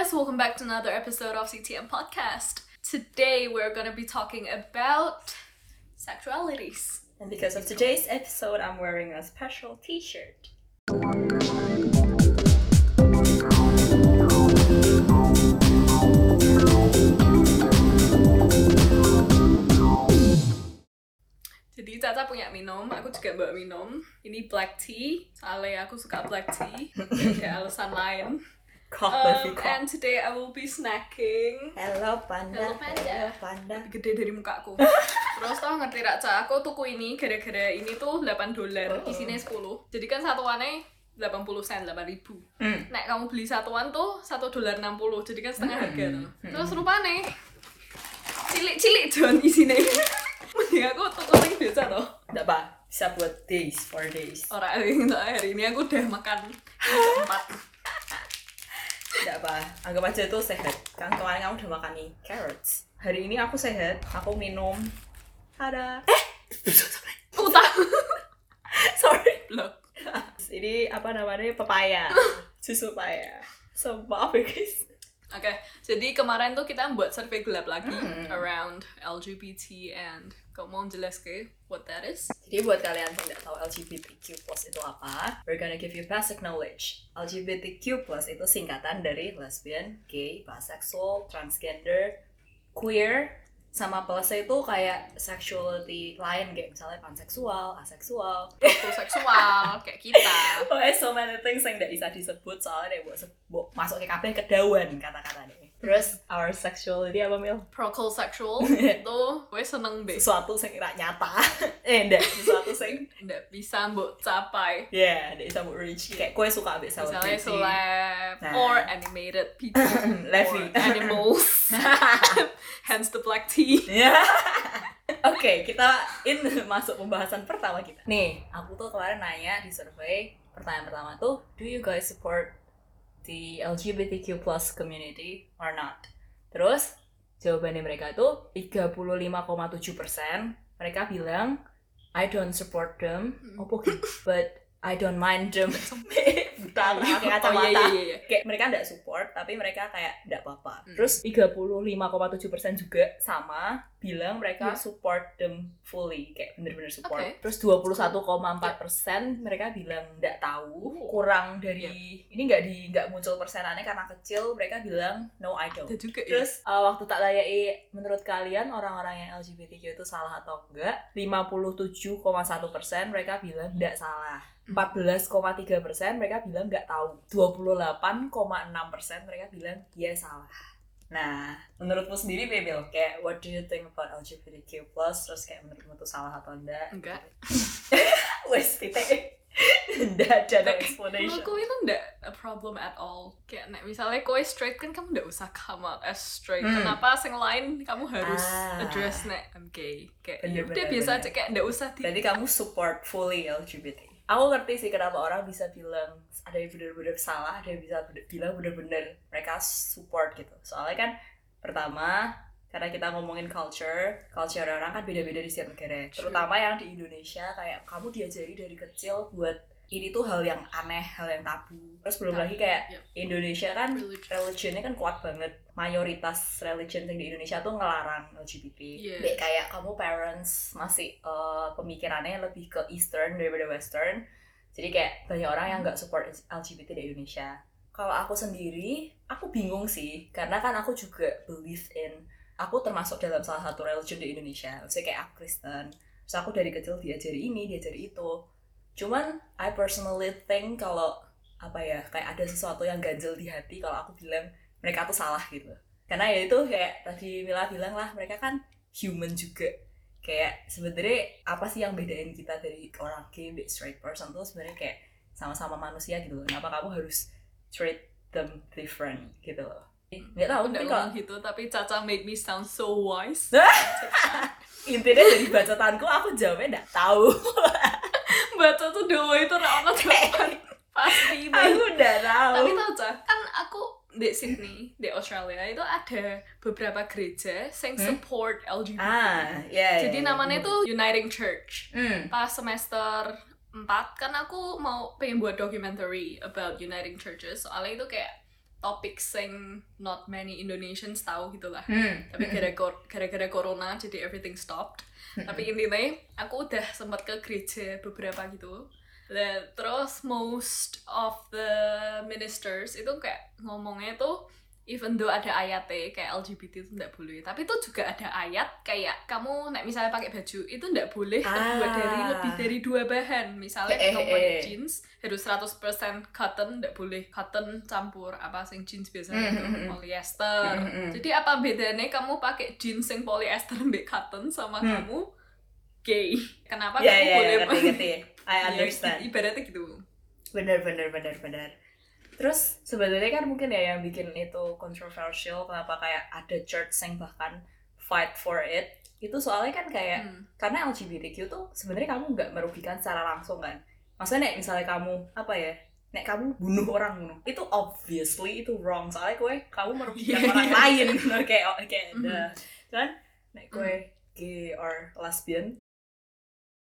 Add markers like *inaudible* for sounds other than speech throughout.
guys, welcome back to another episode of CTM Podcast. Today we're gonna be talking about sexualities. And because of today's episode, I'm wearing a special t shirt. Jadi Caca punya minum, aku juga bawa minum. Ini black tea, soalnya aku suka black tea. Ada *laughs* alasan lain. Kok um, and today I will be snacking. Hello panda. Hello panda. Hello panda. Lebih gede dari mukaku. Terus tau ngerti raksa aku tuku ini gara-gara ini tuh 8 dolar, oh. isinya 10. Jadi kan satuannya 80 sen, 8 ribu. Mm. Nek kamu beli satuan tuh 1 dolar 60, jadi kan setengah mm. harga tuh. Mm. Terus rupanya cilik-cilik John *laughs* isinya. Mending aku tuku yang biasa tuh. Enggak apa, bisa buat days, four days. Orang *laughs* hari ini aku udah makan 4. Tidak apa, anggap aja itu sehat. Kan kemarin kamu udah makan nih carrots. Hari ini aku sehat, aku minum. Ada. Eh, aku tahu. *laughs* Sorry, loh *laughs* jadi apa namanya pepaya, *laughs* susu pepaya. So maaf ya guys. Oke, okay, jadi kemarin tuh kita buat survei gelap lagi mm. around LGBT and kamu mau jelas ke what that is? Jadi buat kalian yang tidak tahu LGBTQ+ itu apa, we're gonna give you basic knowledge. LGBTQ+ itu singkatan dari lesbian, gay, bisexual, transgender, queer, sama plus itu kayak sexuality lain kayak misalnya panseksual, aseksual. Seksual *laughs* kayak kita. Oh, so many things yang tidak bisa disebut soalnya deh buat masuk ke kabeh kedawan kata-kata deh. Terus our sexuality apa Mil? Procol sexual *laughs* itu gue seneng deh. Sesuatu yang kira nyata. *laughs* eh, enggak, sesuatu yang Nggak bisa mbok capai. Ya, yeah, bisa buat reach. Kayak kue suka ambil Misalnya celebrity. celeb Nah. or animated people *laughs* or animals. Hence the black tea. Ya. Oke, kita in masuk pembahasan pertama kita. Nih, aku tuh kemarin nanya di survei pertanyaan pertama tuh, do you guys support the LGBTQ plus community or not? Terus jawabannya mereka itu 35,7 persen. Mereka bilang I don't support them, opo gitu, but I don't mind them. *laughs* Buta, pakai Oh kacamata iya iya iya. kayak mereka nggak support tapi mereka kayak nggak apa-apa Hmm. terus 35,7% juga sama bilang mereka Iya. support them fully kayak bener-bener support Oke. terus 21,4% mereka bilang nggak tahu kurang dari ini nggak di nggak muncul persenannya karena kecil mereka bilang no I don't Ada juga ya. Terus uh, waktu tak layai menurut kalian orang-orang yang LGBTQ itu salah atau enggak? 57,1% mereka bilang enggak salah. 14,3% mereka bilang nggak tahu. 28,6% mereka bilang iya salah. Nah, menurutmu sendiri Bebel, kayak what do you think about LGBTQ+, terus kayak menurutmu itu salah atau enggak? Enggak. *laughs* Wes, titik. Enggak ada explanation. gue itu enggak a problem at all. Kayak nek, misalnya kowe straight kan kamu enggak usah come out as straight. Hmm. Kenapa sing lain kamu harus Ah. address nek I'm gay. Kayak Bener, ya udah bener, biasa bener. aja kayak enggak usah di Berarti kamu support fully LGBT. Aku ngerti sih kenapa orang bisa bilang ada yang bener-bener salah, ada yang bisa bilang bener-bener mereka support gitu. Soalnya kan pertama karena kita ngomongin culture, culture orang kan beda-beda di setiap negara. Terutama yang di Indonesia kayak kamu diajari dari kecil buat ini tuh hal yang aneh, hal yang tabu. Terus belum Tabu, lagi kayak yep. Indonesia kan Religion. religionnya kan kuat banget. Mayoritas religion yang di Indonesia tuh ngelarang LGBT. Yeah. Dek, kayak kamu parents masih eh, pemikirannya lebih ke Eastern daripada Western. Jadi kayak banyak orang yang nggak support LGBT di Indonesia. Kalau aku sendiri, aku bingung sih. Karena kan aku juga believe in, aku termasuk dalam salah satu religion di Indonesia. Maksudnya kayak aku Kristen. Terus aku dari kecil diajari ini, diajari itu. Cuman, I personally think kalau apa ya kayak ada sesuatu yang ganjel di hati kalau aku bilang mereka tuh salah gitu. Karena ya itu kayak tadi Mila bilang lah mereka kan human juga. Kayak sebenarnya apa sih yang bedain kita dari orang gay straight person tuh sebenarnya kayak sama-sama manusia gitu loh. Kenapa kamu harus treat them different gitu loh? Nggak tahu enggak kalau gitu tapi Caca made me sound so wise. *laughs* intinya dari bacotanku aku jawabnya nggak tahu *laughs* Baca tuh doa itu ora ono jawaban pasti deh. aku udah tahu Tapi tau Cak, kan aku di Sydney, di Australia itu ada beberapa gereja yang Hmm? support LGBT. ah ya Jadi namanya tuh Uniting Church. hmm. Pas semester 4 kan aku mau pengen buat documentary about Uniting Churches soalnya itu kayak topik sing not many Indonesians tahu gitu lah. Hmm. tapi gara-gara gara-gara corona jadi everything stopped. Tapi intinya aku udah sempat ke gereja beberapa gitu. Lah, terus most of the ministers itu kayak ngomongnya tuh even though ada ayatnya kayak LGBT itu nggak boleh tapi itu juga ada ayat kayak kamu nek misalnya pakai baju itu nggak boleh *laughs* terbuat Ah. dari lebih dari dua bahan misalnya Eh, kamu pakai eh. jeans harus 100% cotton nggak boleh cotton campur apa sing jeans biasanya Hmm, itu hmm, polyester Hmm, hmm, jadi apa bedanya kamu pakai jeans yang polyester mbak cotton sama Hmm. kamu gay kenapa Ya kamu ya boleh ngerti ngerti. I *laughs* Ya, understand. ibaratnya gitu Bener bener bener bener. Terus sebenarnya kan mungkin ya yang bikin itu controversial kenapa kayak ada church yang bahkan fight for it itu soalnya kan kayak Hmm. karena LGBTQ tuh sebenarnya kamu nggak merugikan secara langsung kan. Maksudnya nek misalnya kamu apa ya nek kamu bunuh orang bunuh itu obviously itu wrong soalnya kue kamu merugikan *laughs* Iya. orang lain oke oke Mhm. dah cuman nek kue gay or lesbian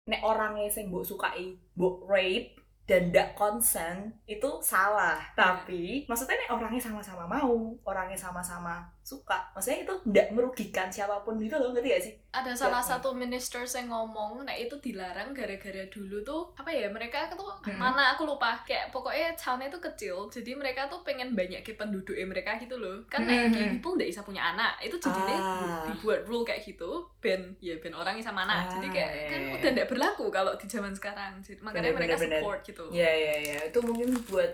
nek orangnya sing mbok sukai mbok rape dan ndak konsen itu salah. Tapi maksudnya nek orangnya sama-sama mau orangnya sama-sama suka. Maksudnya itu ndak merugikan siapa pun gitu loh ngerti gak sih? Ada salah satu minister yang ngomong nah itu dilarang gara-gara dulu tuh apa ya mereka tuh Hmm. mana aku lupa. Kayak pokoknya townnya tuh kecil jadi mereka tuh pengen banyak ke penduduknya mereka gitu loh. Kan Hmm. gay people nggak bisa punya anak. Itu jadinya Ah. dibuat rule kayak gitu ben ya ben orang sama anak. Ah, jadi kayak iya, kan udah nggak berlaku kalau di zaman sekarang. Jadi makanya Bener, mereka bener, bener. support gitu. Ya ya ya itu mungkin buat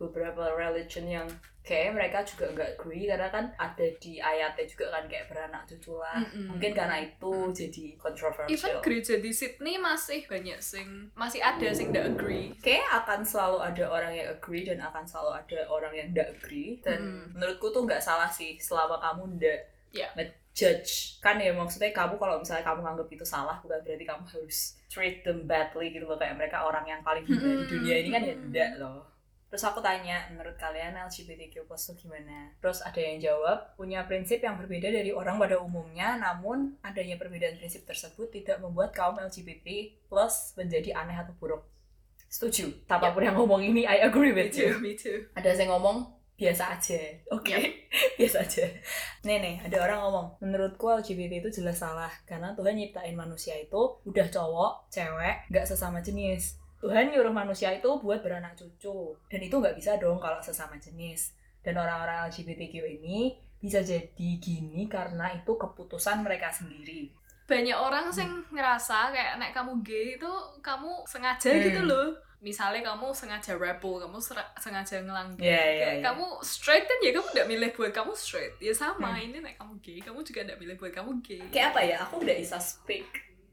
beberapa religion yang kayak mereka juga nggak agree karena kan ada di ayatnya juga kan kayak beranak cucu lah Mm-mm. mungkin karena itu jadi even controversial gereja di Sydney masih banyak sing masih ada sing nggak agree kayak akan selalu ada orang yang agree dan akan selalu ada orang yang tidak agree dan Hmm. menurutku tuh nggak salah sih selama kamu ndak Ya. judge kan ya maksudnya kamu kalau misalnya kamu nganggap itu salah bukan berarti kamu harus treat them badly gitu loh kayak mereka orang yang paling hina di Hmm. dunia ini kan ya enggak loh terus aku tanya menurut kalian LGBTQ plus itu gimana? Terus ada yang jawab punya prinsip yang berbeda dari orang pada umumnya namun adanya perbedaan prinsip tersebut tidak membuat kaum LGBT plus menjadi aneh atau buruk. Setuju apa pun yang ngomong ini I agree me with you. too me too. Ada yang ngomong biasa aja. Oke Yep. *laughs* biasa aja. Nih nih ada orang ngomong menurutku LGBT itu jelas salah karena Tuhan nyiptain manusia itu udah cowok cewek nggak sesama jenis Tuhan nyuruh manusia itu buat beranak cucu dan itu nggak bisa dong kalau sesama jenis dan orang-orang LGBTQ ini bisa jadi gini karena itu keputusan mereka sendiri banyak orang sing ngerasa kayak nek kamu gay itu kamu sengaja Hmm. gitu loh misalnya kamu sengaja rebel kamu sengaja ngelanggar iya, Kayak iya. kamu straight kan ya kamu tidak milih buat kamu straight ya sama Hmm. ini nek kamu gay kamu juga tidak milih buat kamu gay kayak apa ya aku udah bisa speak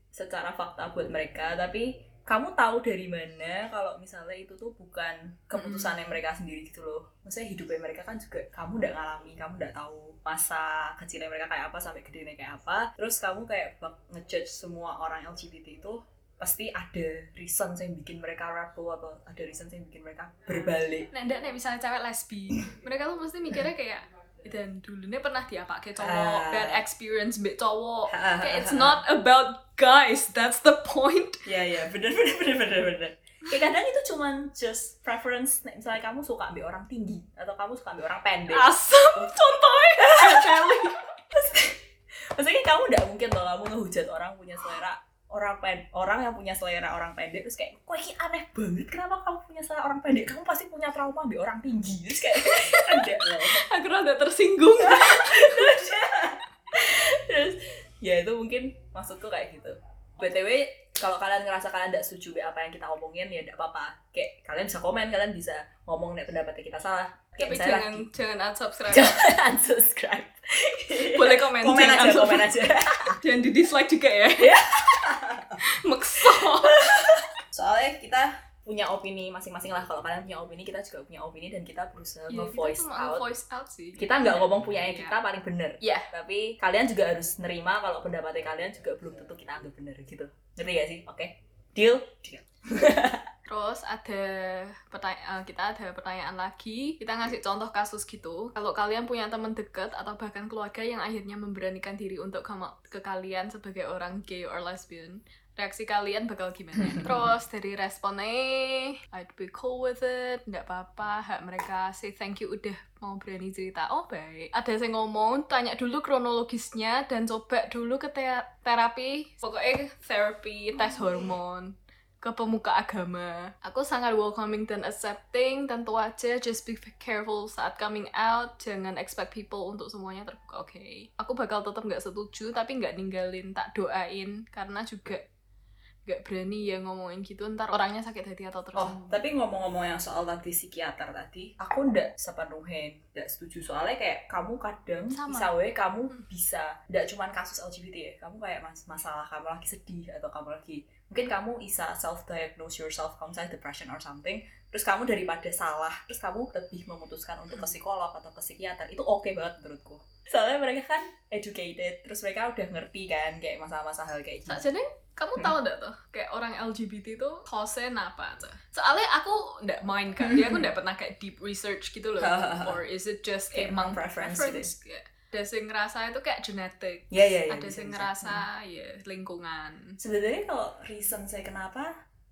secara fakta buat mereka tapi kamu tahu dari mana kalau misalnya itu tuh bukan keputusannya mereka sendiri gitu loh. Maksudnya hidupnya mereka kan juga kamu udah ngalami kamu udah tahu masa kecilnya mereka kayak apa sampai gedenya kayak apa. Terus kamu kayak ngejudge semua orang LGBT itu pasti ada reason yang bikin mereka rebel atau ada reason yang bikin mereka berbalik. Nek ndak nek misalnya cewek lesbi mereka tuh mesti mikirnya kayak dan dulunya pernah diapake cowok Ah. bad experience mbak cowok. Kayak it's not about guys that's the point. Ya ya bener bener bener bener bener. Kayak kadang itu cuman just preference. Misalnya kamu suka ambil orang tinggi atau kamu suka ambil orang pendek. asam contohnya. *laughs* Kelly Maksudnya kamu nggak mungkin loh kamu ngehujat orang punya selera orang pen orang yang punya selera orang pendek terus kayak kok ini aneh banget kenapa kamu punya selera orang pendek? Kamu pasti punya trauma ambil orang tinggi. Terus kayak *laughs* ada aku rada tersinggung. *laughs* Terus ya itu mungkin maksudku kayak gitu. Btw kalau kalian ngerasa kalian tidak setuju apa yang kita omongin ya tidak apa-apa. Kayak kalian bisa komen kalian bisa ngomong nih pendapatnya kita salah. Kayak tapi jangan jangan unsubscribe. Jangan unsubscribe. Boleh komen komen aja unsubscribe. komen aja. *laughs* Jangan di dislike juga ya. *laughs* Maksa. Soalnya kita punya opini masing-masing lah. Kalau kalian punya opini kita juga punya opini dan kita berusaha ya, nge-voice kita cuma out. voice out sih. Kita nggak ngomong punyanya Iya. kita paling bener. Iya. tapi kalian juga harus nerima kalau pendapatnya kalian juga belum tentu kita anggap bener gitu. Ngerti gak sih? Oke. Deal? Deal. *laughs* Terus ada pertanyaan kita ada pertanyaan lagi. Kita ngasih contoh kasus gitu. Kalau kalian punya teman dekat atau bahkan keluarga yang akhirnya memberanikan diri untuk ke kalian sebagai orang gay or lesbian, reaksi kalian bakal gimana? *laughs* Terus dari responnya I'd be cool with it nggak apa-apa. Hak mereka say thank you udah mau berani cerita. Oh baik. Ada yang ngomong tanya dulu kronologisnya dan coba dulu ke te- terapi. Pokoknya terapi tes hormon ke pemuka agama. Aku sangat welcoming dan accepting, tentu aja just be careful saat coming out, jangan expect people untuk semuanya terbuka, oke? Aku bakal tetap nggak setuju, tapi nggak ninggalin, tak doain, karena juga nggak berani ya ngomongin gitu, ntar orangnya sakit hati atau terus. Oh, tapi ngomong-ngomong yang soal tadi psikiater tadi, aku ndak sepenuhnya ndak setuju soalnya kayak kamu kadang Sama. bisa we kamu Hmm. bisa ndak cuman kasus LGBT ya, kamu kayak mas masalah kamu lagi sedih atau kamu lagi mungkin kamu bisa self diagnose yourself kamu misalnya depression or something, terus kamu daripada salah, terus kamu lebih memutuskan untuk ke psikolog atau ke psikiater itu oke banget menurutku. Soalnya mereka kan educated, terus mereka udah ngerti kan kayak masalah-masalah hal kayak gitu. jadi kamu Hmm. tahu nggak tuh kayak orang LGBT itu cause apa aja? Soalnya aku nggak main kan, dia aku nggak pernah kayak deep research gitu loh. *laughs* or is it just kayak Emang preference preference? Ya. Ada yang ngerasa itu kayak genetik, Iya, iya, iya, ada bisa. ngerasa ya lingkungan. sebenarnya kalau reason saya kenapa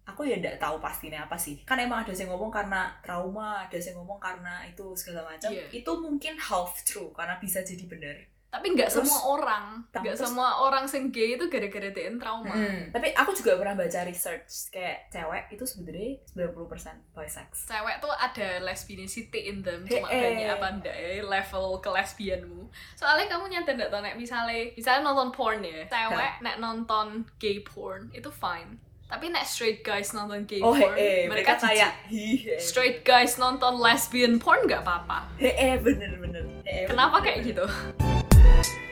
aku ya nggak tahu pastinya apa sih kan emang ada yang ngomong karena trauma ada yang ngomong karena itu segala macam Iya. itu mungkin half true karena bisa jadi benar Tapi nggak semua orang, nggak semua orang sing gay itu gara-gara dia trauma. Hmm, tapi aku juga pernah baca research kayak cewek itu sebenarnya 90% bisex Cewek tuh ada lesbianicity in them, cuma eh. kayaknya apa enggak ya level kelesbianmu. Soalnya kamu nyadar nggak tuh nek misalnya, misalnya nonton porn ya, cewek nek nonton gay porn itu fine. Tapi nek straight guys nonton gay oh porn, eh, mereka, mereka kayak straight guys nonton lesbian porn nggak apa-apa. eh bener bener Eh, Kenapa bener, kayak bener. gitu? you